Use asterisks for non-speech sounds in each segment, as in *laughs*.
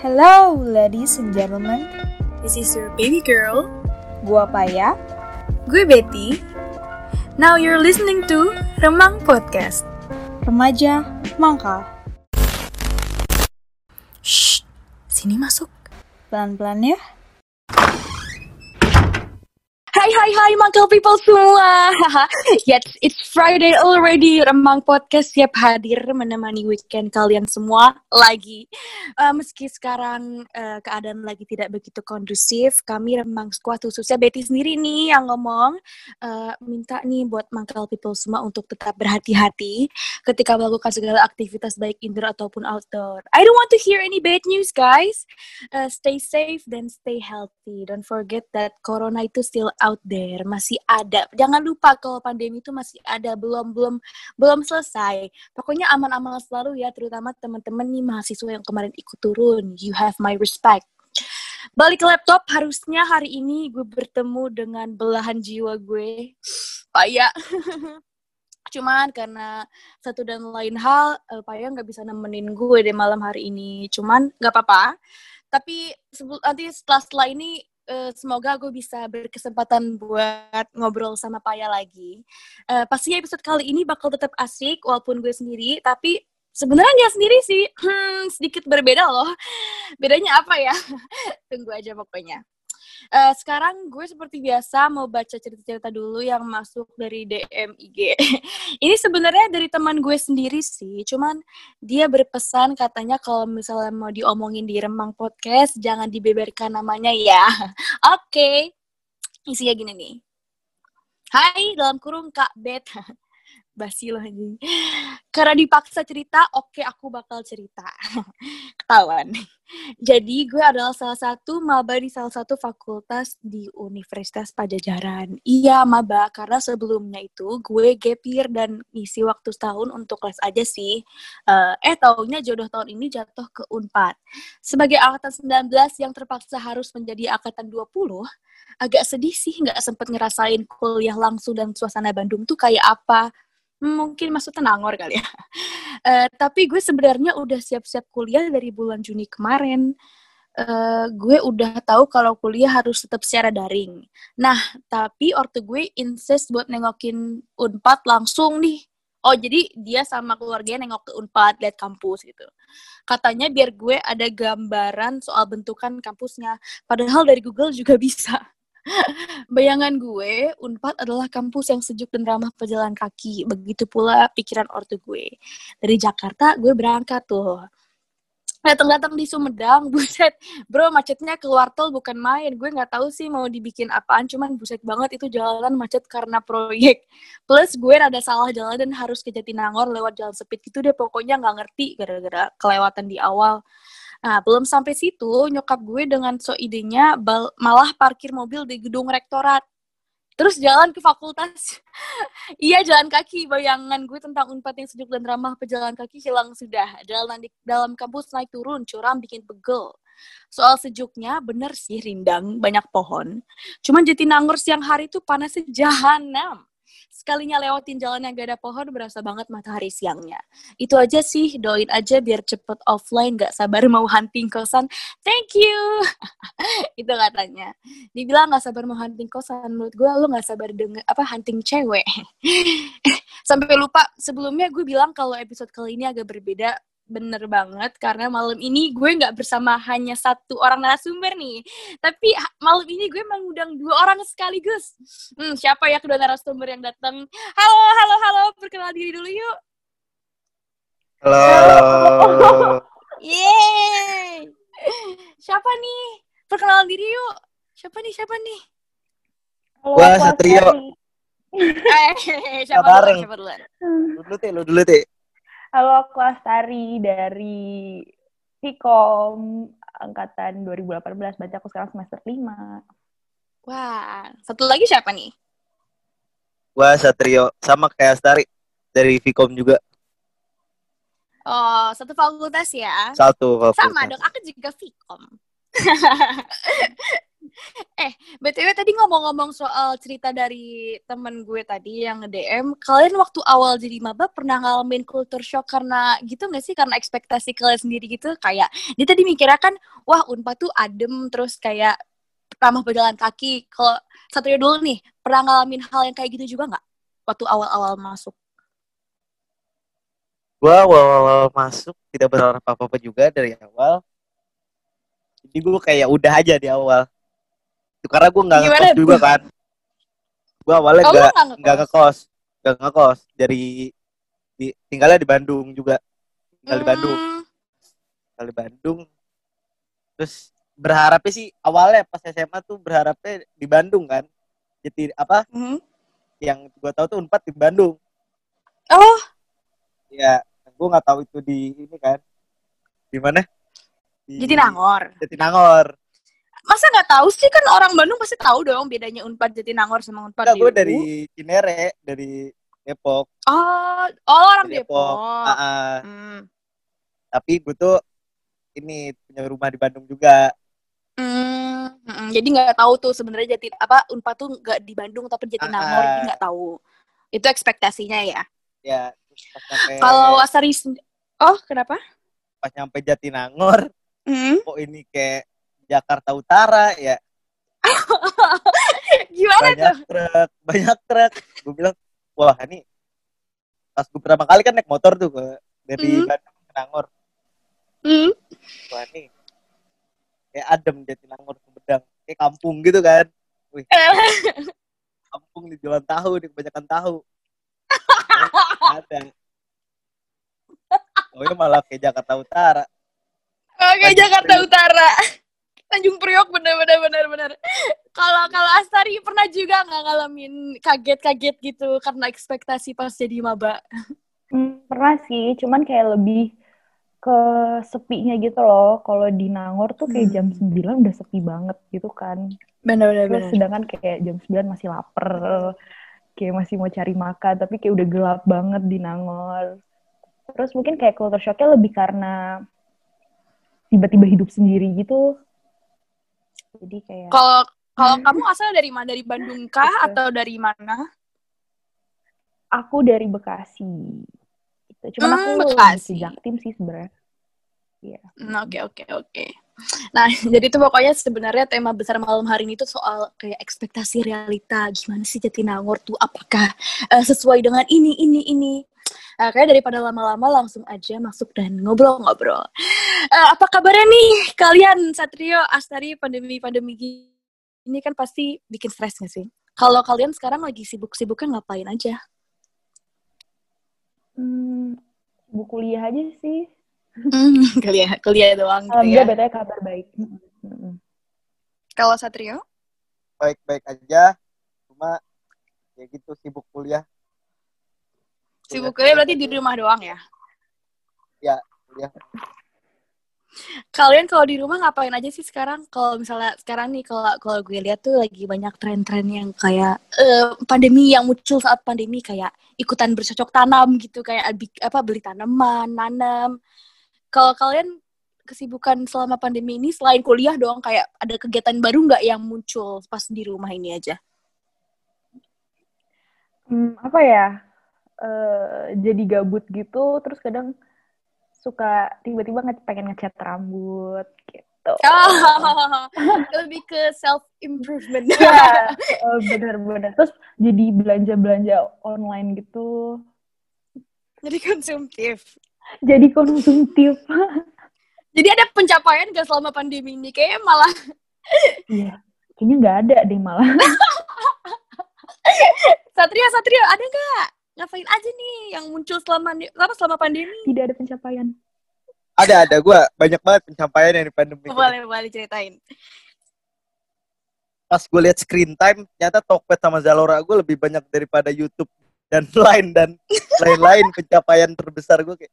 Hello, ladies and gentlemen. This is your baby girl. Gua Paya. Gue Betty. Now you're listening to Remang Podcast. Remaja mangkal. Shh, sini masuk. Pelan-pelan ya. Hai hai hai Mangkal people semua. yes, it's Friday already. Remang Podcast siap hadir menemani weekend kalian semua lagi. Uh, meski sekarang uh, keadaan lagi tidak begitu kondusif, kami Remang Squad khususnya Betty sendiri nih yang ngomong uh, minta nih buat Mangkal people semua untuk tetap berhati-hati ketika melakukan segala aktivitas baik indoor ataupun outdoor. I don't want to hear any bad news guys. Uh, stay safe dan stay healthy. Don't forget that corona itu still out there, masih ada. Jangan lupa kalau pandemi itu masih ada, belum belum belum selesai. Pokoknya aman-aman selalu ya, terutama teman-teman nih mahasiswa yang kemarin ikut turun. You have my respect. Balik ke laptop, harusnya hari ini gue bertemu dengan belahan jiwa gue. Paya. *laughs* Cuman karena satu dan lain hal, uh, Paya nggak bisa nemenin gue deh malam hari ini. Cuman nggak apa-apa. Tapi nanti setelah setelah ini uh, semoga gue bisa berkesempatan buat ngobrol sama Paya lagi. Uh, pastinya episode kali ini bakal tetap asik walaupun gue sendiri, tapi sebenarnya nggak sendiri sih, hmm, sedikit berbeda loh. Bedanya apa ya? *laughs* Tunggu aja pokoknya. Uh, sekarang gue seperti biasa mau baca cerita-cerita dulu yang masuk dari DM IG. *laughs* Ini sebenarnya dari teman gue sendiri sih, cuman dia berpesan katanya kalau misalnya mau diomongin di Remang Podcast jangan dibeberkan namanya ya. *laughs* Oke. Okay. Isinya gini nih. Hai, dalam kurung Kak Bet. *laughs* basi lah anjing. Karena dipaksa cerita, oke okay, aku bakal cerita. *laughs* Ketahuan. Jadi gue adalah salah satu maba di salah satu fakultas di Universitas Pajajaran. Iya maba, karena sebelumnya itu gue gap year dan isi waktu setahun untuk les aja sih. Uh, eh taunya jodoh tahun ini jatuh ke UNPAD. Sebagai angkatan 19 yang terpaksa harus menjadi angkatan 20, agak sedih sih nggak sempet ngerasain kuliah langsung dan suasana Bandung tuh kayak apa mungkin masuk tenangor kali ya. Uh, *laughs* tapi gue sebenarnya udah siap-siap kuliah dari bulan Juni kemarin. Uh, gue udah tahu kalau kuliah harus tetap secara daring. Nah, tapi ortu gue insist buat nengokin Unpad langsung nih. Oh, jadi dia sama keluarganya nengok ke Unpad, lihat kampus gitu. Katanya biar gue ada gambaran soal bentukan kampusnya. Padahal dari Google juga *laughs* bisa. Bayangan gue, Unpad adalah kampus yang sejuk dan ramah pejalan kaki. Begitu pula pikiran ortu gue. Dari Jakarta, gue berangkat tuh. Datang-datang di Sumedang, *laughs* buset. Bro, macetnya keluar tol bukan main. Gue nggak tahu sih mau dibikin apaan, cuman buset banget itu jalanan macet karena proyek. Plus gue rada salah jalan dan harus ke Jatinangor lewat jalan sepit gitu deh. Pokoknya nggak ngerti gara-gara kelewatan di awal. Nah, belum sampai situ, nyokap gue dengan so idenya malah parkir mobil di gedung rektorat. Terus jalan ke fakultas. *laughs* iya, jalan kaki. Bayangan gue tentang Unpad yang sejuk dan ramah pejalan kaki hilang sudah. Jalan di dalam kampus naik turun, curam bikin pegel. Soal sejuknya, bener sih rindang, banyak pohon. Cuman Jatinangor siang hari tuh panasnya jahanam sekalinya lewatin jalan yang gak ada pohon berasa banget matahari siangnya. Itu aja sih, doain aja biar cepet offline, gak sabar mau hunting kosan. Thank you! *laughs* itu katanya. Dibilang gak sabar mau hunting kosan, menurut gue lo gak sabar denger, apa, hunting cewek. *laughs* Sampai lupa, sebelumnya gue bilang kalau episode kali ini agak berbeda bener banget karena malam ini gue nggak bersama hanya satu orang narasumber nih. Tapi malam ini gue mengundang dua orang sekaligus. Hmm, siapa ya kedua narasumber yang datang? Halo halo halo perkenal diri dulu yuk. Halo. Halo *laughs* yeay. Siapa nih? Perkenalan diri yuk. Siapa nih siapa nih? Gue Satrio. Eh *laughs* siapa dulu siapa dulu dulu teh lu dulu teh Halo, aku Astari dari Vkom angkatan 2018. Baca aku sekarang semester 5. Wah, satu lagi siapa nih? Gua Satrio, sama kayak Astari dari Vkom juga. Oh, satu fakultas ya? Satu fakultas. Sama dong, aku juga Vkom. *laughs* Eh, BTW tadi ngomong-ngomong soal cerita dari temen gue tadi yang nge-DM, kalian waktu awal jadi maba pernah ngalamin culture shock karena gitu nggak sih? Karena ekspektasi kalian sendiri gitu? Kayak, dia tadi mikirnya kan, wah Unpad tuh adem, terus kayak ramah berjalan kaki. Kalau Satria dulu nih, pernah ngalamin hal yang kayak gitu juga nggak? Waktu awal-awal masuk. Gua awal-awal masuk tidak berharap apa-apa juga dari awal. Jadi gue kayak udah aja di awal. Itu karena gue nggak Gimana ngekos juga kan. Gue awalnya Oh, nggak nggak nggak ngekos? nggak ngekos dari di, tinggalnya di Bandung juga. Tinggal di Bandung, Hmm, tinggal di Bandung. Terus berharapnya sih awalnya pas SMA tuh berharapnya di Bandung kan. Jadi apa hmm. yang gue tahu tuh Unpad di Bandung. Oh, Ya, gue nggak tahu itu di ini kan. Di mana? Di jadi Nangor. Jatinangor. Masa nggak tahu sih kan orang Bandung pasti tahu dong bedanya Unpad Jatinangor sama Unpad Enggak, gue dari. Cinere, dari Depok. Oh, oh orang Dari Depok. Ah, ah. Hmm. Tapi gue tuh ini punya rumah di Bandung juga. Hmm, mm-mm. jadi nggak tahu tuh sebenarnya jati apa Unpad tuh nggak di Bandung tapi Jatinangor Ah, ah. jadi nggak tahu. Itu ekspektasinya ya. Ya, Kalau Asari Oh, kenapa? pas nyampe Jatinangor, Hmm. kok ini kayak Jakarta Utara ya. *laughs* Gimana tuh? Banyak truk, banyak truk. Gue bilang, wah ini pas gue pertama kali kan naik motor tuh ke dari Hmm. Bandung ke Nangor. Hmm. Wah ini kayak adem Jatinangor Sumedang, kayak kampung gitu kan. Wih, *laughs* kampung nih jualan tahu nih kebanyakan tahu *laughs* ada oh ini malah kayak Jakarta Utara Oke, Tanjung Jakarta. Utara. Tanjung Priok bener bener bener bener. Kalau kalau Astari pernah juga nggak ngalamin kaget-kaget gitu karena ekspektasi pas jadi maba. Hmm, pernah sih, cuman kayak lebih ke sepinya gitu loh. Kalau di Nangor tuh kayak jam 9 udah sepi banget gitu kan. Bener bener Terus sedangkan kayak jam 9 masih lapar, kayak masih mau cari makan, tapi kayak udah gelap banget di Nangor. Terus mungkin kayak culture shocknya lebih karena tiba-tiba hidup sendiri gitu. Jadi kayak Kalau kalau kamu asal dari mana? Dari Bandung kah atau dari mana? aku dari Bekasi. Gitu. Cuman Hmm, aku Bekasi. di Jaktim sih sebenarnya. Hmm, Oke oke oke. Nah *laughs* jadi itu pokoknya sebenarnya tema besar malam hari ini tuh soal kayak ekspektasi realita gimana sih Jatinangor tuh apakah eh, sesuai dengan ini ini ini. Nah, kayak daripada lama-lama langsung aja masuk dan ngobrol-ngobrol. Eh, apa kabarnya nih kalian Satrio, Astari, pandemi-pandemi gini kan pasti bikin stres gak sih? Kalau kalian sekarang lagi sibuk-sibuknya ngapain aja? Hmm, buku kuliah aja sih. Hmm, *laughs* kuliah, kuliah doang gitu ya. Betulnya kabar baik. Kalau Satrio? baik-baik aja cuma ya gitu sibuk kuliah Sibuk kuliah berarti di rumah doang ya? kuliah Kalian kalau di rumah ngapain aja sih sekarang? Kalau misalnya sekarang nih kalau kalau gue lihat tuh lagi banyak tren-tren yang kayak eh, pandemi yang muncul saat pandemi kayak ikutan bercocok tanam gitu kayak abi- apa beli tanaman, nanam. Kalau kalian kesibukan selama pandemi ini selain kuliah doang kayak ada kegiatan baru nggak yang muncul pas di rumah ini aja? Hmm, apa ya? Eh, jadi gabut gitu, terus kadang suka tiba-tiba nge pengen ngecat rambut gitu. *laughs* Oh, lebih ke self improvement. Iya, *laughs* eh, benar-benar. Terus jadi belanja-belanja online gitu. Jadi konsumtif. Jadi konsumtif. *laughs* Jadi ada pencapaian gak selama pandemi ini? Kayaknya malah Iya, kayaknya nggak ada deh malah. Satria, Satria, ada nggak? Ngapain aja nih yang muncul selama apa selama pandemi? Tidak ada pencapaian. ada ada gue banyak banget pencapaian yang di pandemi ini. Boleh, boleh ceritain. pas gue lihat screen time ternyata Tokped sama Zalora gue lebih banyak daripada YouTube dan *laughs* lain dan lain-lain pencapaian terbesar gue kayak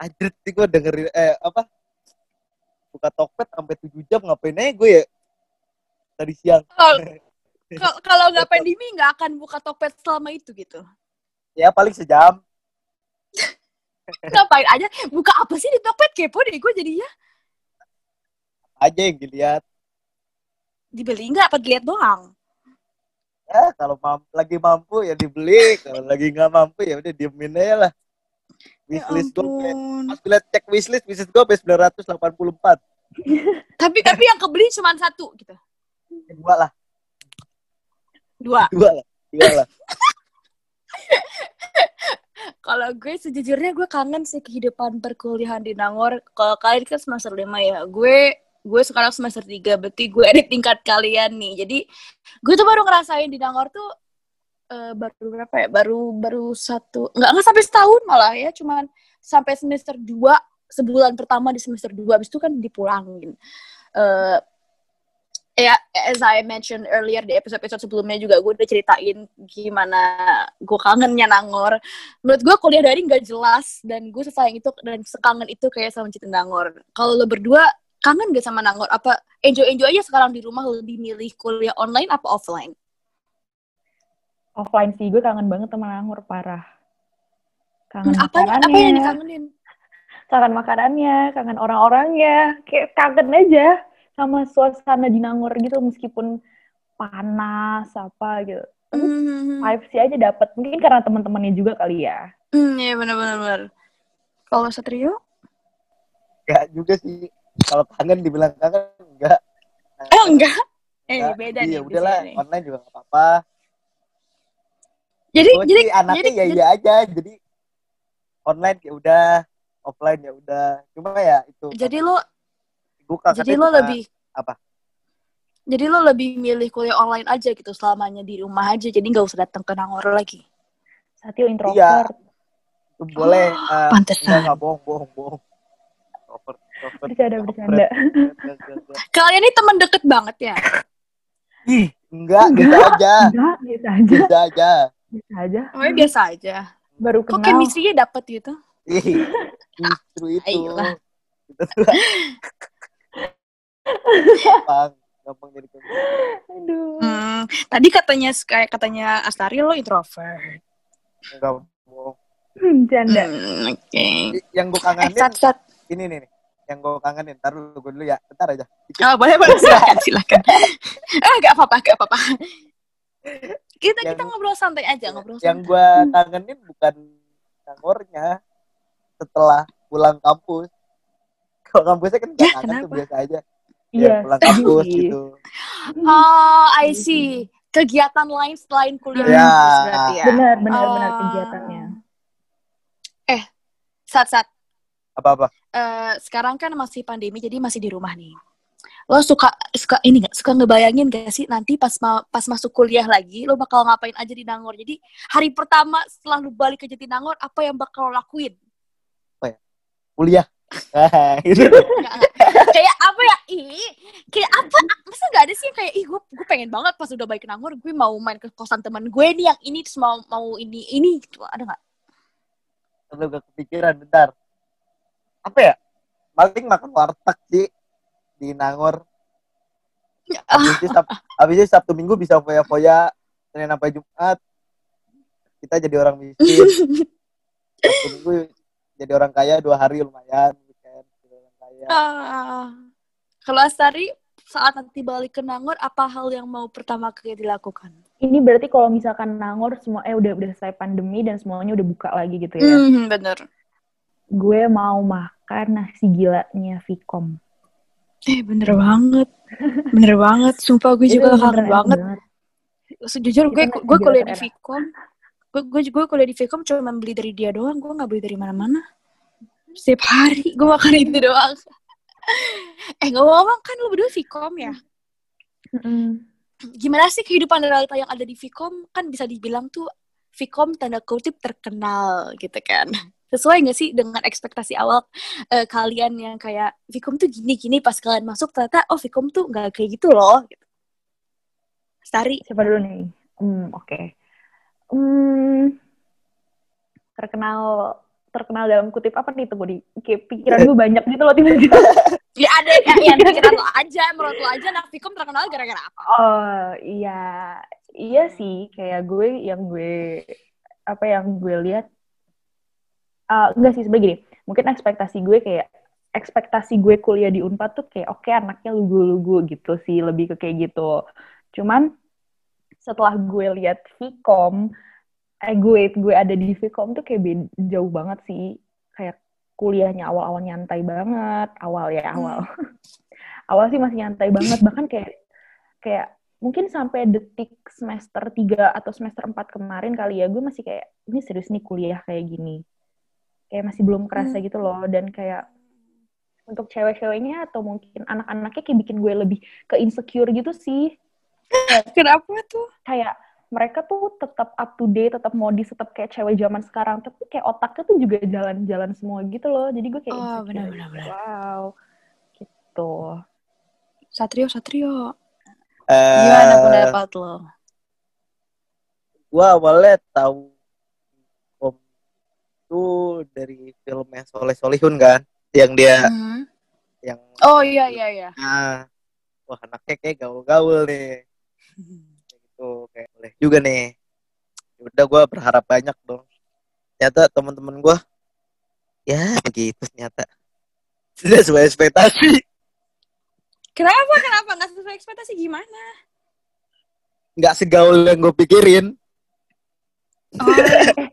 anjir nih gue dengerin eh apa buka Tokped sampai 7 jam ngapain aja gue ya tadi siang Kalau kal- *laughs* kalau nggak pandemi nggak akan buka Tokped selama itu gitu. Ya paling sejam Ngapain aja? Buka apa sih di Tokped? Kepo deh gue jadinya. aja yang dilihat dibeli nggak apa dilihat doang Ya, kalau mampu, lagi mampu ya dibeli, kalau lagi nggak mampu ya udah diemin aja lah. ya Wishlist gue, ampun pas gue cek wishlist, wishlist gue sampai 984. *laughs* tapi tapi yang kebeli cuma satu gitu Ya, Dua lah, dua dua lah, dua lah. *laughs* *laughs* kalau gue sejujurnya gue kangen sih kehidupan perkuliahan di Nangor. Kalau kalian kan semester lima ya. Gue gue sekarang semester tiga. Berarti gue ada tingkat kalian nih. Jadi gue tuh baru ngerasain di Nangor tuh eh, baru berapa ya? Baru baru satu nggak nggak sampai setahun malah ya. Cuman sampai semester dua sebulan pertama di semester dua. Habis itu kan dipulangin Eh, ya as I mentioned earlier di episode-episode sebelumnya juga gue udah ceritain gimana gue kangennya Nangor. Menurut gue kuliah daring gak jelas dan gue sesayang itu dan sekangen itu kayak sama cinta Nangor. Kalau lo berdua kangen gak sama Nangor? Apa enjoy enjoy aja sekarang di rumah lebih milih kuliah online apa offline? Offline sih, gue kangen banget sama Nangor, parah. Kangen apa apa yang dikangenin? Kangen makanannya, kangen orang-orangnya. Kayak kangen aja sama suasana di Nangor gitu, meskipun panas, apa gitu. Tapi hmm, vibes sih aja dapet. Mungkin karena teman-temannya juga kali ya. hmm, ya benar-benar kalau Satrio Enggak juga sih. Kalau kangen dibilang kangen, enggak. oh enggak eh Enggak. beda Iya, nih udahlah, online juga nggak apa-apa. jadi jadi anaknya jadi- ya iya aja, jadi online ya udah, offline ya udah. Cuma ya itu. jadi lo jadi lo cuma- lebih apa? Jadi lo lebih milih kuliah online aja gitu selamanya di rumah aja, jadi nggak usah datang ke Nangor lagi. Satio introvert. itu boleh. *gasps* eh, Pantesan. enggak, enggak, bohong. Bercanda, bercanda. Enggak, enggak, enggak. Kalian ini teman deket banget ya? Ih, enggak, gitu aja. Enggak, biasa aja. Gitu aja. Biasa aja. Oh biasa aja. Baru Kok kenal. chemistry-nya dapet gitu? Ih, *laughs* justru itu. Ayolah. *laughs* Gampang, gampang jadi kayak gitu. Aduh. Hmm, tadi katanya kayak katanya Astari lo introvert. Enggak bohong. Hmm, Bercanda. Hmm, Oke. Yang gue Eh, kangenin, sat sat. ini nih, nih. Yang gue kangenin, ntar dulu gue dulu ya. Bentar aja. Dikit. Oh, boleh boleh *laughs* silakan silakan. ah gak apa-apa gak apa-apa. Kita Yang- kita ngobrol santai aja ngobrol Yang santai. gue kangenin bukan Nangornya. Setelah pulang kampus. Kalau kampusnya kan nggak Ya, kangen tuh biasa aja. Iya, Ya, pulang kampus gitu. *laughs* Oh, I see. Kegiatan lain selain kuliah Ya. kampus berarti ya. Benar, benar, benar Oh. kegiatannya. Sat sat. Apa-apa? eh, sekarang kan masih pandemi jadi masih di rumah nih. Lo suka suka ini gak suka ngebayangin gak sih nanti pas ma- pas masuk kuliah lagi lo bakal ngapain aja di Nangor. Jadi hari pertama setelah lo balik ke Jatinangor apa yang bakal lo lakuin? Kuliah. Ah, *laughs* *laughs* gitu. Nggak, nggak. Kayak apa ya? Ih, kayak apa? Masa gak ada sih yang kayak ih gue gue pengen banget pas udah balik ke Nangor gue mau main ke kosan teman gue nih yang ini terus mau mau ini ini gitu. Ada nggak? Lu gak kepikiran, bentar. Apa ya? Paling makan warteg sih. Di Nangor. Habis itu, Sab- *laughs* habis itu Sabtu Minggu bisa foya-foya. Senin sampai Jumat. Kita jadi orang miskin. *laughs* Sabtu Minggu jadi orang kaya dua hari lumayan. Ah. Kalau Astari saat nanti balik ke Nangor apa hal yang mau pertama kali dilakukan? Ini berarti kalau misalkan Nangor semua eh udah udah selesai pandemi dan semuanya udah buka lagi gitu ya. Hmm, bener. Gue mau makan nasi gilanya Vicom. Eh bener banget, bener *laughs* banget. Sumpah gue juga Itu kangen banget. banget. Sejujur gue gue kuliah di terenak. Vcom, gue gue gue kuliah di Vcom cuma beli dari dia doang. Gue nggak beli dari mana-mana. Setiap hari *laughs* gue makan itu doang. eh ngomong-ngomong kan lu berdua Vcom ya? Mm-mm. Gimana sih kehidupan realita yang ada di Vcom? Kan bisa dibilang tuh Vcom tanda kutip terkenal gitu kan. Sesuai gak sih dengan ekspektasi awal eh, kalian yang kayak Vcom tuh gini-gini pas kalian masuk ternyata oh Vcom tuh nggak kayak gitu loh. Gitu. Stari. Siapa dulu nih? Hmm, oke. Hmm, terkenal terkenal dalam kutip apa nih tunggu di kayak pikiran gue banyak gitu loh tiba-tiba. *laughs* Ya ada ya, yang pikiran lo aja, menurut lo aja Vcom terkenal gara-gara apa? Oh iya, iya sih kayak gue yang gue apa yang gue lihat ah enggak sih sebenarnya gini, mungkin ekspektasi gue kayak ekspektasi gue kuliah di Unpad tuh kayak oke anaknya lugu-lugu gitu sih lebih ke kayak gitu cuman setelah gue lihat Vcom eh gue gue ada di Vcom tuh kayak beda, jauh banget sih. Kayak kuliahnya awal-awal nyantai banget awal ya awal. *laughs* Awal sih masih nyantai banget bahkan kayak kayak mungkin sampai detik semester 3 atau semester 4 kemarin kali ya gue masih kayak ini serius nih kuliah kayak gini. Kayak masih belum kerasa gitu loh dan kayak untuk cewek-ceweknya atau mungkin anak-anaknya kayak bikin gue lebih ke insecure gitu sih. *laughs* Kenapa tuh? kayak mereka tuh tetap up to date, tetap modis, tetap kayak cewek zaman sekarang, tapi kayak otaknya tuh juga jalan-jalan semua gitu loh. Jadi gue kayak Oh, insecure. benar-benar, benar. Wow, gitu. Satrio, Satrio. Eh, Gimana pendapat lo? Gua awalnya tahu Om itu dari filmnya Soleh Solihun kan, yang dia Hmm. yang Oh iya iya iya. ah, wah anaknya kayak gaul-gaul nih. *laughs* Kayak boleh juga nih. Ya Udah gue berharap banyak dong. Ternyata teman-teman gue ya begitu ternyata. *laughs* Tidak sesuai ekspektasi. Kenapa kenapa nggak sesuai ekspektasi gimana? Nggak segaul yang gue pikirin. Oh,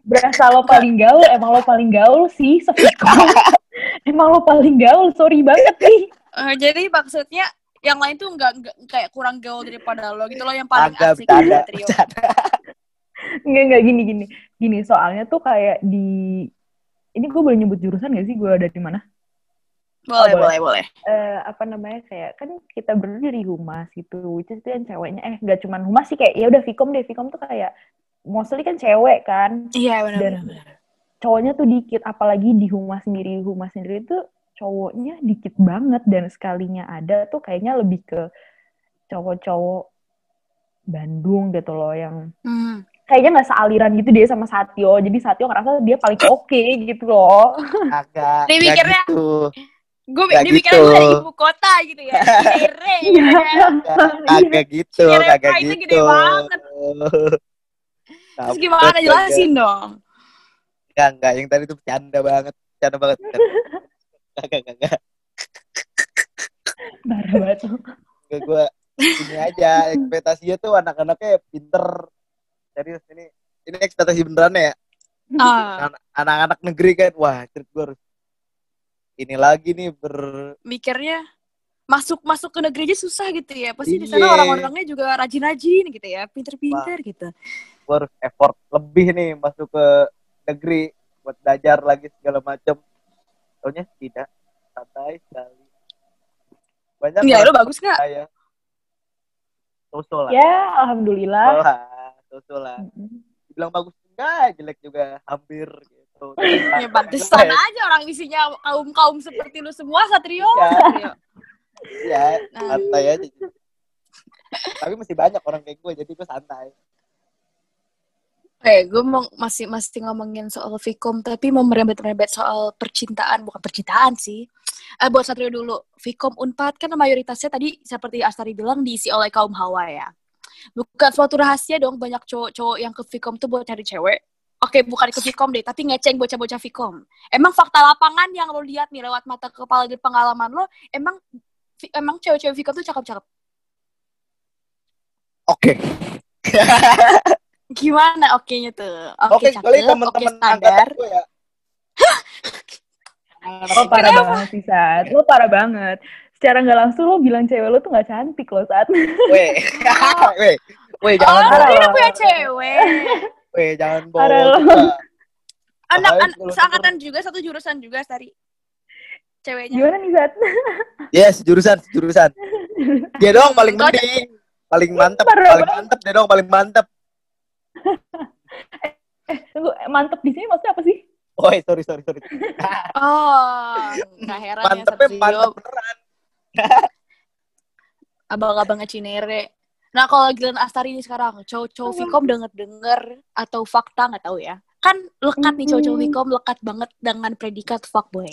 berasa lo paling gaul, emang lo paling gaul sih, sepikom. *laughs* emang lo paling gaul, sorry banget nih. eh, jadi maksudnya yang lain tuh nggak nggak- kayak kurang gaul daripada lo gitu lo yang paling Agak asik bercanda. Satrio. bercanda. Enggak, enggak, gini, gini. Gini, soalnya tuh kayak di... Ini gue boleh nyebut jurusan gak sih gue ada di mana? Boleh Oh, boleh boleh. eh apa namanya kayak kan kita berdua dari humas gitu which is itu yang ceweknya eh nggak cuman humas sih kayak ya udah Vkom deh Vkom tuh kayak mostly kan cewek kan Iya benar Dan- benar. benar. cowoknya tuh dikit apalagi di humas sendiri humas sendiri tuh cowoknya dikit banget dan sekalinya ada tuh kayaknya lebih ke cowok-cowok Bandung gitu loh yang Hmm. kayaknya nggak sealiran gitu dia sama Satyo jadi Satyo ngerasa dia paling oke gitu loh Agak. Dia mikirnya- gitu. Gue dia mikirnya gue gitu. dari ibu kota gitu ya. Kere *laughs* gitu kan. Kagak gitu, pride-nya gitu. gede banget. Terus gimana jelasin dong. Enggak, enggak. Yang tadi tuh bercanda banget. Bercanda banget. Kagak, kagak. parah banget. Enggak, gue ini aja. Ekspektasinya tuh anak-anaknya pinter. Serius, ini ini ekspektasi beneran ya. Ah, An- Anak-anak negeri kan. Wah, cerit gue harus ini lagi nih ber mikirnya masuk masuk ke negeri aja susah gitu ya. Pasti di sana Iya. orang-orangnya juga rajin-rajin gitu ya, pinter-pinter gitu. gue harus effort lebih nih masuk ke negeri buat belajar lagi segala macam. Taunya tidak santai sekali. Banyak Ya, lu bagus nggak? saya. Sosok lah. ya alhamdulillah Sosok lah. Sosok lah. Bilang bagus enggak, jelek juga hampir gitu. *laughs* Ya pantesan aja orang isinya kaum-kaum seperti lu semua Satrio. Iya. Satrio. Iya, Nah. santai aja. Tapi masih banyak orang kayak gue, jadi gue santai. Eh, gue mau masih masih ngomongin soal Vkom, tapi mau merembet-merembet soal percintaan, bukan percintaan sih. Eh, buat Satrio dulu, Vkom Unpad kan mayoritasnya tadi seperti Astari bilang diisi oleh kaum hawa ya. Bukan suatu rahasia dong banyak cowok-cowok yang ke Vkom tuh buat cari cewek. Oke, bukan ke Vkom deh, tapi ngeceng bocah-bocah Vkom. Emang fakta lapangan yang lo lihat nih lewat mata kepala dan pengalaman lo, emang emang cewek-cewek Vkom tuh cakep-cakep. Oke. *laughs* Gimana oke-nya tuh? Oke, Oke, kali cakep, oke teman-teman standar. gue ya. *laughs* Lo parah banget sih, Sat. Lo parah banget. Secara nggak langsung lo bilang cewek lo tuh nggak cantik loh, Sat. *laughs* *laughs* Weh, weh, weh, Oh, jangan, parah dia loh. udah punya cewek. weh, jangan Parah bohong. lo. juga. Anak, anak seangkatan juga, satu jurusan juga tadi. Ceweknya. Gimana nih, Sat? Yes, jurusan, jurusan. Dia doang paling mending, paling mantep, Parah paling banget. mantep. Dia doang paling mantep. *laughs* Tunggu, mantep di sini maksudnya apa sih? Woi, sorry, sorry, sorry. *laughs* Oh, nggak heran ya Mantepnya Satrio. mantep beneran. *laughs* Abang-abangnya Cinere. Nah, kalau Gilan Astari ini sekarang, cowok-cowok Vkom denger-denger atau fakta nggak tahu ya. Kan lekat nih cowok-cowok Hmm. Vkom, lekat banget dengan predikat fuckboy.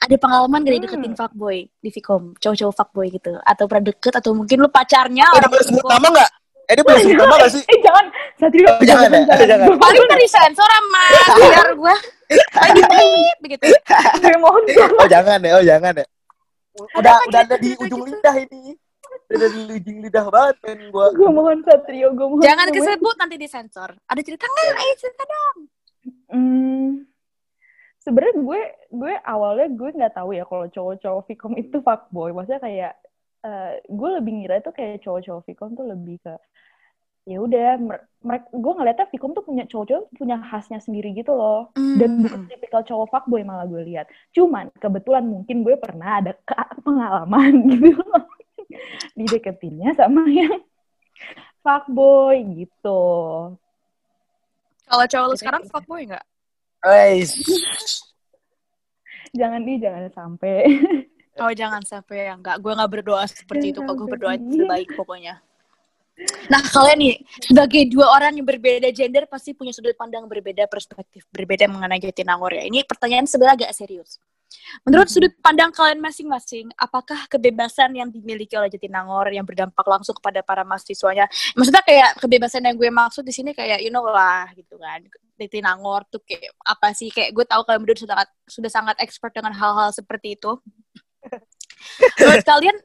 Ada pengalaman gak Hmm. dideketin fuckboy di Vkom? Cowok-cowok fuckboy gitu. Atau pernah deket, atau mungkin lu pacarnya Eh, orang boleh sebut nama nggak? Eh, dia boleh sebut nama nggak sih? *laughs* Eh, jangan. Satrio, Oh, jangan ya? jangan. Jangan. Paling kan disensor sama biar gua. Pahit begitu. gue mohon Oh jangan ya, oh jangan ya. Udah udah ada di ujung lidah ini. Udah di ujung lidah banget pengen gua. gue mohon Satrio gue mohon Jangan gue mohon. kesebut nanti disensor. Ada cerita nggak? Ayo cerita dong. Hmm, sebenarnya gue gue awalnya gue nggak tahu ya kalau cowok-cowok Vcom itu fuckboy. Maksudnya kayak eh, gue lebih ngira itu kayak cowok-cowok Vcom tuh lebih ke ya udah mereka gue ngeliatnya Vcom tuh punya cowok-cowok punya khasnya sendiri gitu loh. Dan bukan tipikal cowok fuckboy malah gue lihat. Cuman kebetulan mungkin gue pernah ada pengalaman *laughs* gitu loh. Dideketinnya sama yang fuckboy gitu. Kalau cowok lu sekarang fuckboy nggak? Guys. *laughs* jangan di jangan sampai Oh jangan sampai ya enggak. Gue nggak berdoa seperti itu. Kok gue berdoa terbaik pokoknya. Nah kalian nih sebagai dua orang yang berbeda gender pasti punya sudut pandang berbeda, perspektif berbeda mengenai Jatinangor ya. Ini pertanyaan sebenarnya agak serius. Menurut sudut pandang kalian masing-masing, apakah kebebasan yang dimiliki oleh Jatinangor yang berdampak langsung kepada para mahasiswanya? Maksudnya kayak kebebasan yang gue maksud di sini kayak you know lah gitu kan. Jatinangor tuh kayak apa sih? Kayak gue tahu kalian berdua sudah sangat, sudah sangat expert dengan hal-hal seperti itu. Menurut kalian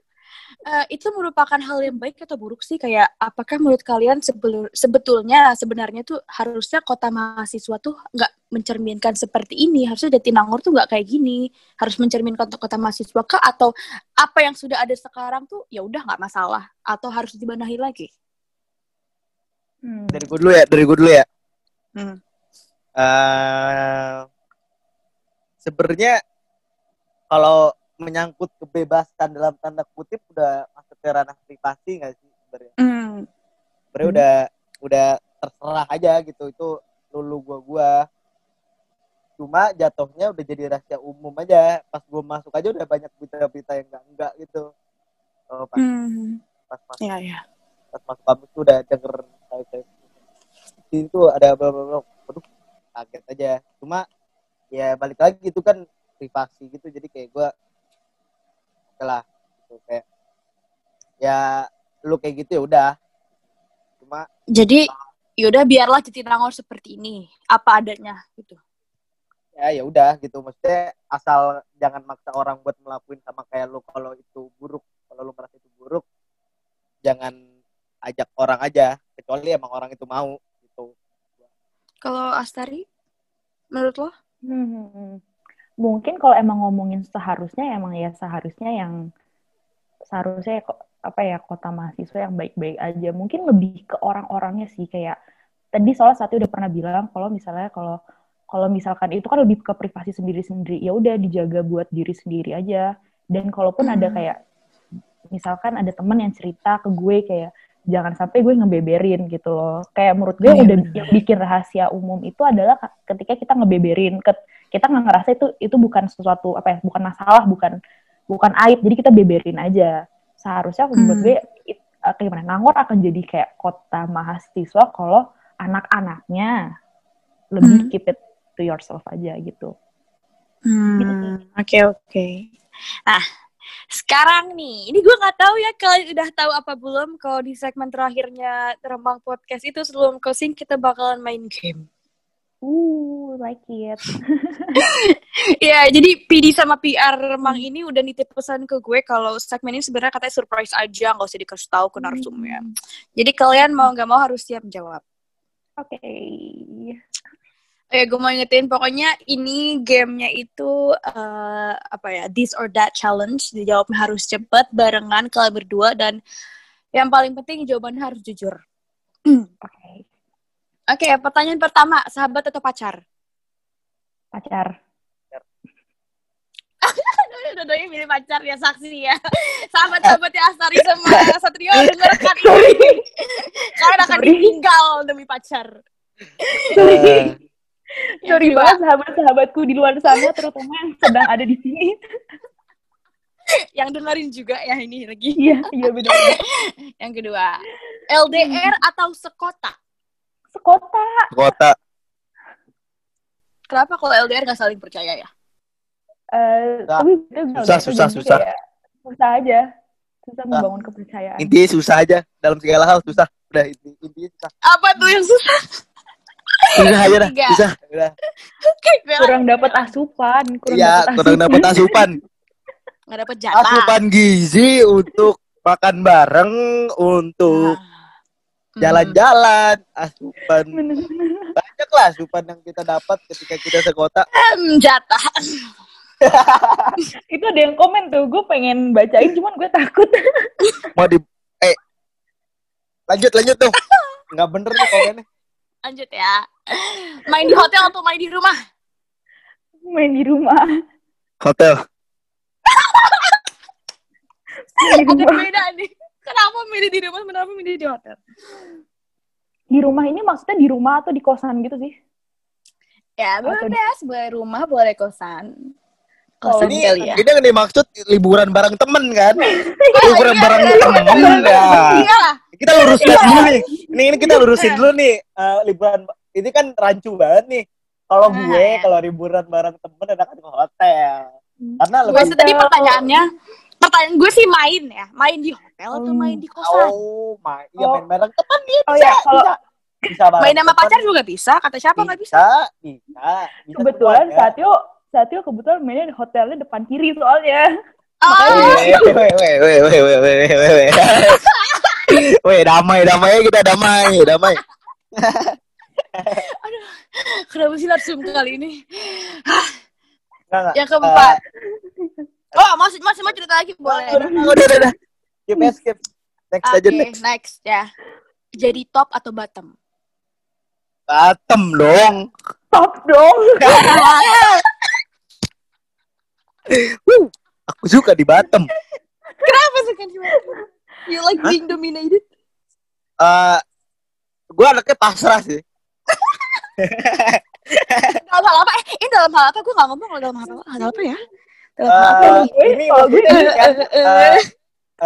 eh, itu merupakan hal yang baik atau buruk sih? Kayak apakah menurut kalian sebelu- sebetulnya sebenarnya tuh harusnya kota mahasiswa tuh nggak mencerminkan seperti ini? Harusnya Jatinangor tuh nggak kayak gini. Harus mencerminkan kota, kota mahasiswa kah? Atau apa yang sudah ada sekarang tuh ya udah nggak masalah? Atau harus dibenahi lagi? Hmm. Dari gue dulu ya, dari gue dulu ya. Hmm. eh sebenarnya kalau menyangkut kebebasan dalam tanda kutip udah masuk ke ranah privasi nggak sih sebenarnya? Hmm. Sebenarnya udah udah terserah aja gitu itu lulu gua gua. Cuma jatuhnya udah jadi rahasia umum aja. Pas gua masuk aja udah banyak berita-berita yang enggak enggak gitu. Oh, pas, Hmm. pas masuk Ya ya. pas masuk kampus tuh udah denger kayak itu ada bla. Waduh, kaget aja. Cuma ya balik lagi itu kan privasi gitu jadi kayak gua lah gitu. Kayak ya lu kayak gitu ya udah. Cuma Jadi yaudah biarlah Jatinangor seperti ini, apa adanya gitu. ya ya udah gitu. Maksudnya asal jangan maksa orang buat melakuin sama kayak lu kalau itu buruk. Kalau lu merasa itu buruk jangan ajak orang aja. Kecuali emang orang itu mau gitu. Kalau Astari, menurut lo? Hmm. Mungkin kalau emang ngomongin seharusnya emang ya seharusnya yang seharusnya kok apa ya kota mahasiswa yang baik-baik aja. Mungkin lebih ke orang-orangnya sih kayak tadi soalnya satu udah pernah bilang kalau misalnya kalau kalau misalkan itu kan lebih ke privasi sendiri-sendiri ya udah dijaga buat diri sendiri aja. Dan kalaupun ada Hmm. kayak misalkan ada teman yang cerita ke gue kayak jangan sampai gue ngebeberin gitu loh. Kayak menurut gue Iya, udah bener. yang bikin rahasia umum itu adalah ka- ketika kita ngebeberin, Ket- kita nggak ngerasa itu itu bukan sesuatu apa ya, bukan masalah, bukan bukan aib. Jadi kita beberin aja. Seharusnya menurut Hmm. gue it- eh, kayak gimana? Nangor akan jadi kayak kota mahasiswa kalau anak-anaknya lebih Hmm. keep it to yourself aja gitu. Hmm, oke oke. Nah, sekarang nih, ini gue nggak tahu ya kalian udah tahu apa belum kalau di segmen terakhirnya Rembang Podcast itu sebelum closing kita bakalan main game. Uh, like it. *laughs* Ya, jadi PD sama PR Rembang ini udah nitip pesan ke gue kalau segmen ini sebenarnya katanya surprise aja, nggak usah dikasih tahu ke narsumnya. Jadi kalian mau nggak mau harus siap jawab. Oke. Ya, gue mau ingetin pokoknya ini gamenya itu eh, apa ya this or that challenge. Dijawabnya harus cepet barengan kalian berdua dan yang paling penting jawabannya harus jujur. *clears throat* Oke. Oke, pertanyaan pertama, sahabat atau pacar? Pacar. *laughs* Dua-duanya milih pacar ya saksi ya. Sahabat-sahabatnya Astari sama Satrio dengarkan ini. Kalian akan Sorry. ditinggal demi pacar. Eh, Yang Sorry banget sahabat-sahabatku di luar sana, terutama yang sedang ada di sini. Yang dengerin juga ya ini lagi. Iya, iya benar. *laughs* Yang kedua, LDR atau sekota? Sekota. kota Kenapa kalau LDR nggak saling percaya ya? Eh, Susah. tapi Susah, susah, susah. kayak Susah aja. Susah membangun kepercayaan. intinya susah aja dalam segala hal susah udah inti- intinya susah Apa tuh yang susah? Bisa aja dah, bisa. Udah. Kurang dapat asupan, kurang Iya, dapat kurang dapat asupan. Nggak dapet jatah. Asupan gizi untuk makan bareng, untuk Hmm. Jalan-jalan, asupan Bener-bener. banyak lah asupan yang kita dapat ketika kita sekota. Hmm, jatah. Itu ada yang komen tuh, gue pengen bacain cuman gue takut. Mau di eh lanjut lanjut tuh. Nggak bener nih komennya. Lanjut ya. Main di hotel atau main di rumah? Main di rumah. Hotel. *laughs* Main di Ada rumah. beda nih. Kenapa milih di rumah, kenapa milih di hotel? Di rumah ini maksudnya di rumah atau di kosan gitu sih? Ya, Atau- bebas. Boleh rumah, boleh kosan. Oh, Kosan Ini kali ya. ini yang dimaksud liburan bareng temen kan? Oh, *laughs* liburan iya, bareng iya, temen ya. Iya lah. Kita lurusin dulu nih. Ini ini kita lurusin dulu nih eh, liburan ini kan rancu banget nih. Kalau Ah, gue ya. kalau liburan bareng temen enakan ke hotel. Karena Gue lebih sih tadi pertanyaannya, pertanyaan gue sih main ya. Main di hotel atau hmm, main di oh, kosan? oh main ya main bareng. Teman dia oh, iya, bisa, ya, Kalo... bisa. Bisa bareng main sama pacar juga bisa. Kata siapa nggak bisa bisa, bisa, bisa kebetulan ya. saat itu, saat itu kebetulan mainnya di hotelnya depan kiri soalnya. Oh, Weh, damai, damai kita damai, damai. Aduh, kenapa sih langsung kali ini? Yang keempat. Eh, Oh, masih masih mau cerita lagi boleh. Udah, udah, udah, udah, udah. Skip, ya, skip. Next Oke, aja, next. next ya. Jadi top atau bottom? Bottom dong. Top dong. *laughs* Wuh, aku suka di bottom. Kenapa sih kan You like being dominated? Eh, gue anaknya pasrah sih. Dalam hal apa? Eh, ini dalam hal apa? Gue gak ngomong kalau dalam hal apa. Hal apa ya? Eh, gue- ini maksudnya ini kan,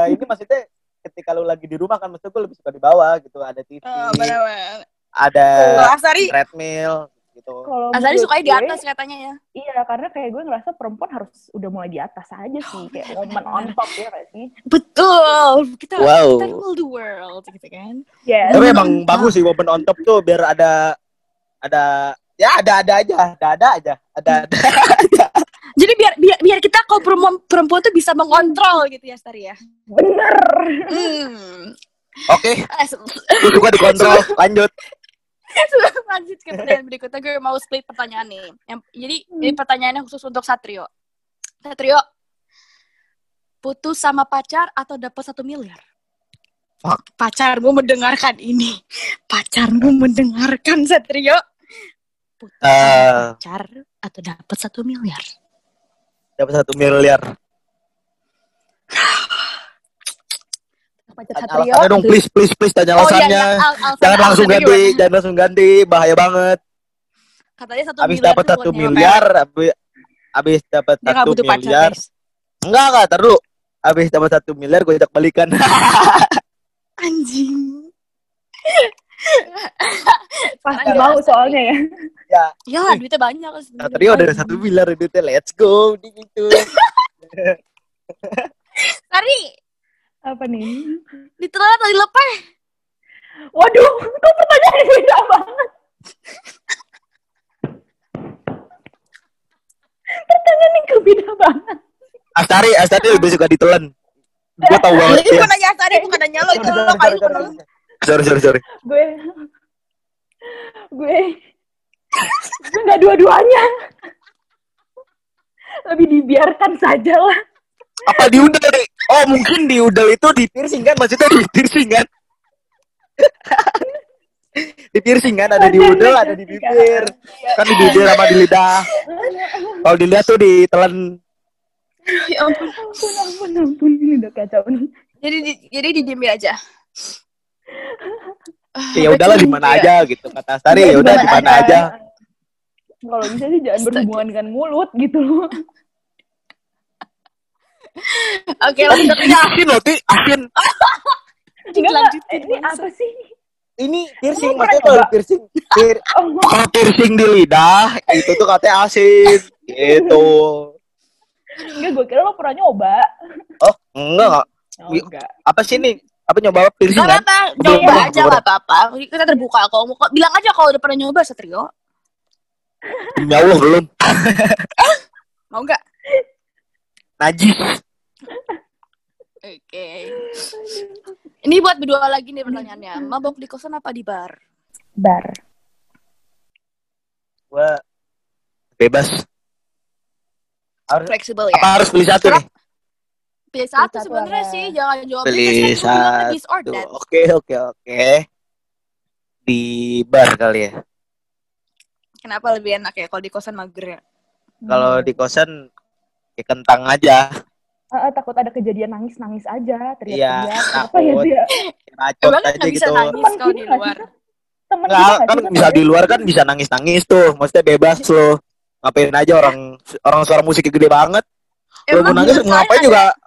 *laughs* ini maksudnya ketika lu lagi di rumah kan maksudnya gue lebih suka di bawah gitu ada TV Oh, benar-benar. ada Kalau Asari, treadmill gitu Asari sukanya di atas katanya ya. Iya, karena kayak gue ngerasa perempuan harus udah mulai di atas aja sih, kayak woman on top ya kayak sih. Betul. Kita Wow. kita rule the world gitu kan. Yes. tapi emang bagus sih woman on top tuh biar ada ada ya ada ada aja ada ada aja ada ada *laughs* Jadi biar biar biar kita kalau perempuan perempuan tuh bisa mengontrol gitu ya, Stari ya. Bener. Hmm. oke Eh, gue suka dikontrol *laughs* lanjut Sebelum lanjut ke pertanyaan berikutnya, gue mau split pertanyaan nih. Yang, jadi, ini pertanyaannya khusus untuk Satrio. Satrio, putus sama pacar atau dapat satu miliar? Fuck. Pacarmu mendengarkan ini. Pacarmu mendengarkan Satrio. Putus Eh. sama pacar atau dapat satu miliar? Dapat satu miliar alasannya dong please please please tanya Oh iya, alasannya iya. Al- alasan- jangan langsung ganti gimana? jangan langsung ganti bahaya banget Katanya satu habis miliar dapat satu miliar habis habis dapat satu miliar enggak enggak terus habis dapat satu miliar gue ajak balikan Anjing. Pasti mau soalnya ya. Ya Ya duitnya banyak. Satrio udah satu miliar duitnya let's go di gitu *laughs* Tari, Apa nih? ditelan atau dilepeh? Waduh, kok pertanyaannya beda banget. Pertanyaannya kok beda banget. Astari Astari lebih suka ditelan gue tau banget Ini bukan nanya Tari, bukan nanya lo. Itu lo kayu sorry, lo. sorry. sorry gue, gue *laughs* nggak dua-duanya. Lebih dibiarkan saja lah. apa di udel oh mungkin di udel itu di piercing kan maksudnya di piercing kan *laughs* di piercing kan ada di udel ada di bibir kan di bibir sama di lidah kalau dilihat tuh ditelan Ya ampun. Ampun, ampun, ampun. Ini udah kacau nih. Jadi di- jadi didiemin aja. ya udahlah di mana aja gitu kata Astari ya udah di mana aja Kalau bisa sih jangan berhubungan dengan mulut gitu loh. Oke, lanjut. ini asin loh Ti asin *laughs* Enggak, lanjutin, ini apa sih? ini piercing maksudnya kalau coba? piercing *laughs* pier- Oh, kalau piercing di lidah itu tuh katanya asin gitu enggak, gue kira lo pernah nyoba. oh enggak enggak. Oh, enggak. apa sih nih Apa nyoba apa piercing Gak kan? apa-apa, Belum, coba belum, aja gak apa-apa. Kita terbuka kok. Mau kok- Bilang aja kalau udah pernah nyoba Satrio. Demi Allah belum. *laughs* Mau nggak? Najis. Oke. Ini buat berdua lagi nih pertanyaannya. Mabok di kosan apa di bar? Bar. Gua bebas. Harus, Fleksibel apa ya. harus pilih satu nih? Pilih satu satu sebenarnya sih, jangan jawab Pilih bilangnya satu. Oke, oke, oke. Di bar kali ya. Kenapa lebih enak ya kalau di kosan mager ya? Kalau di kosan ya kentang aja. Ah, takut ada kejadian nangis-nangis aja, Iya, teriak-teriak. Apa ya takut. dia? Bacot Emang aja nggak bisa gitu. nangis Teman kalau kita di luar? Temen nggak kan bisa di luar kan bisa nangis-nangis tuh. Maksudnya bebas lo. Ngapain aja orang orang suara musiknya gede banget. Lo mau nangis ngapain juga ada-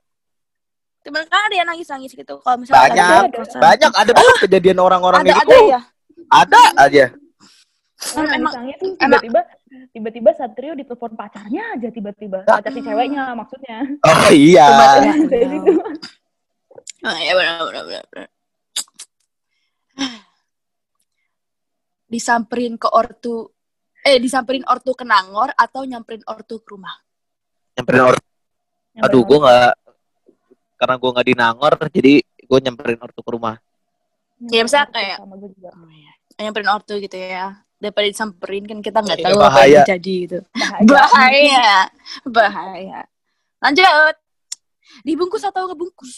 Temen kan ada yang nangis-nangis gitu kalau misalnya Banyak, kosan. banyak ada banget kejadian orang-orang ada kayak ada ya. Ada aja. Nah, Emang- nangis-nangis tuh emang- tiba-tiba tiba-tiba Satrio ditelepon pacarnya aja tiba-tiba. Ah. Pacar si ceweknya maksudnya. Oh iya. Coba- Dari situ. Oh, ya benar benar benar. Disamperin ke ortu eh disamperin ortu ke Nangor atau nyamperin ortu ke rumah? Nyamperin orang. Aduh, gue nggak karena gue nggak di Nangor, jadi gue nyamperin ortu ke rumah. Ya, misalnya kayak- sama gue juga. Oh, iya. Nyamperin ortu gitu ya. Daripada disamperin kan kita nggak Iya, tahu apa bahaya. yang terjadi gitu. Bahaya. Bahaya. Bahaya. Lanjut. Dibungkus atau ngebungkus?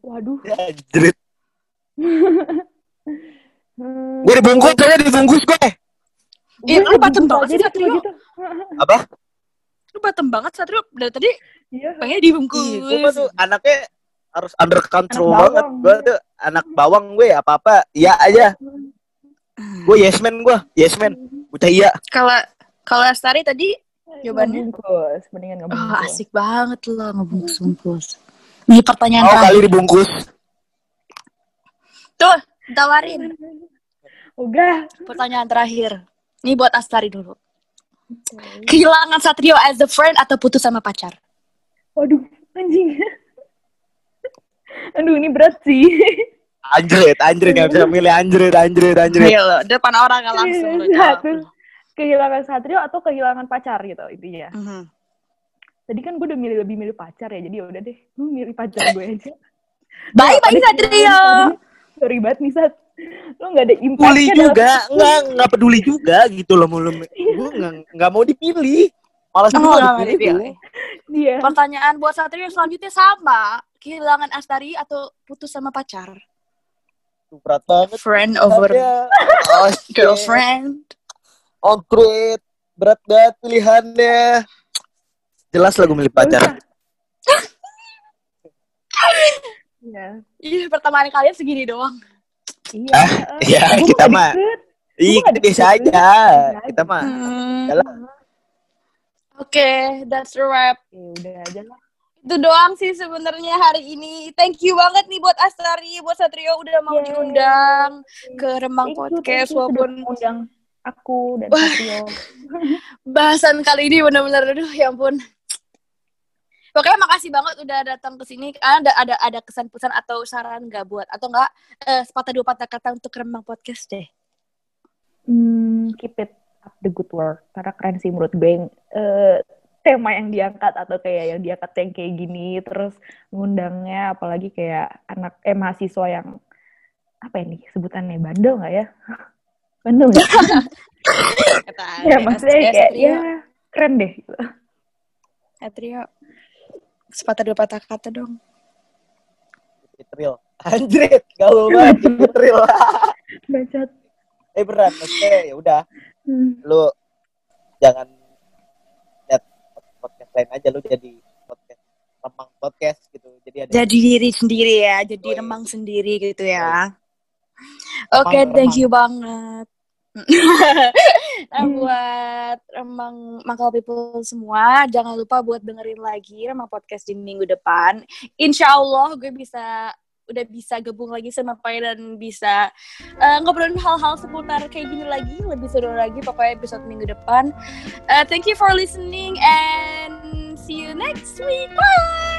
Waduh. Ya, jerit. Hmm, Gue dibungkus kayaknya dibungkus gue. Ih, lu batem banget sih, Satrio. gitu. Apa? Lu batem banget Satrio. Dari tadi Iya. pengen Ih, dibungkus. gue tuh anaknya harus under control Anak banget. Gue tuh anak bawang gue apa-apa. Iya aja. Gue yes man gue. Yes man. Udah iya. Kalau kalau Astari tadi Jawabannya? Ngebungkus, mendingan Oh, ngebungkus. asik banget loh ngebungkus-bungkus. Ini pertanyaan terakhir. kali dibungkus. Tuh, tawarin. Udah. Pertanyaan terakhir. Ini buat Astari dulu. Kehilangan Satrio as a friend atau putus sama pacar? Waduh, anjing. *laughs* Aduh, ini berat sih. *laughs* Anjrit, anjrit gak bisa milih anjrit, anjrit, anjrit. Ayo lo, depan orang kan langsung lo jawab. Satu. Kehilangan Satrio atau kehilangan pacar gitu intinya. Mhm. Tadi kan gue udah milih lebih milih pacar ya, jadi udah deh, gue milih pacar gue aja. Bye bye Ada Satrio. Sorry banget nih Sat. Lo gak ada impact Peduli juga, nggak nggak peduli juga gitu loh mau gue nggak nggak mau dipilih. Malas Oh, juga nggak mau dipilih. Iya. Pertanyaan buat Satrio selanjutnya sama. Kehilangan Astari atau putus sama pacar? Tuh, Berat banget. Friend over. Oh, *laughs* girlfriend. Konkret. Berat banget pilihannya. Jelas lah gue milih pacar. Iya. Iya, pertemanan kalian segini doang. Iya. Ah, iya, Gua kita mah. Ih, kita biasa aja. Biasa Kita mah. Hmm. Yalah. Oke, that's a wrap. Ya udah aja lah. Itu doang sih sebenarnya hari ini. Thank you banget nih buat Astari, buat Satrio udah mau Yeay. diundang ke you, Podcast walaupun mengundang aku dan. Satrio. *laughs* bahasan kali ini benar-benar aduh ya ampun. Pokoknya makasih banget udah datang ke sini. Ada ada ada kesan pesan atau saran nggak buat atau enggak eh, sepatah dua patah kata untuk Remang Podcast deh. Hmm, keep it up the good work. Karena keren sih menurut gue eh, tema yang diangkat atau kayak yang diangkat yang kayak gini. Terus ngundangnya apalagi kayak anak eh mahasiswa yang apa ini sebutannya bandel nggak ya? *laughs* bandel? Kata *laughs* ya maksudnya kayak ya keren deh. Gitu. Satrio. Sepatah dua patah kata dong. Trill. Anjrit, gaul banget Trill. *laughs* Bacot. Eh berat, maksudnya ya udah. Hmm. Lu jangan lain aja lu jadi podcast remang podcast gitu. Jadi ada Jadi diri sendiri ya, jadi Yoi. remang sendiri gitu ya. Oke, thank remang. you banget. *laughs* nah, buat remang Makal People semua, jangan lupa buat dengerin lagi remang podcast di minggu depan. Insya Allah gue bisa udah bisa gabung lagi sama Pai dan bisa eh, ngobrolin hal-hal seputar kayak gini lagi, lebih seru lagi pokoknya episode minggu depan. Eh, thank you for listening and see you next week. Bye.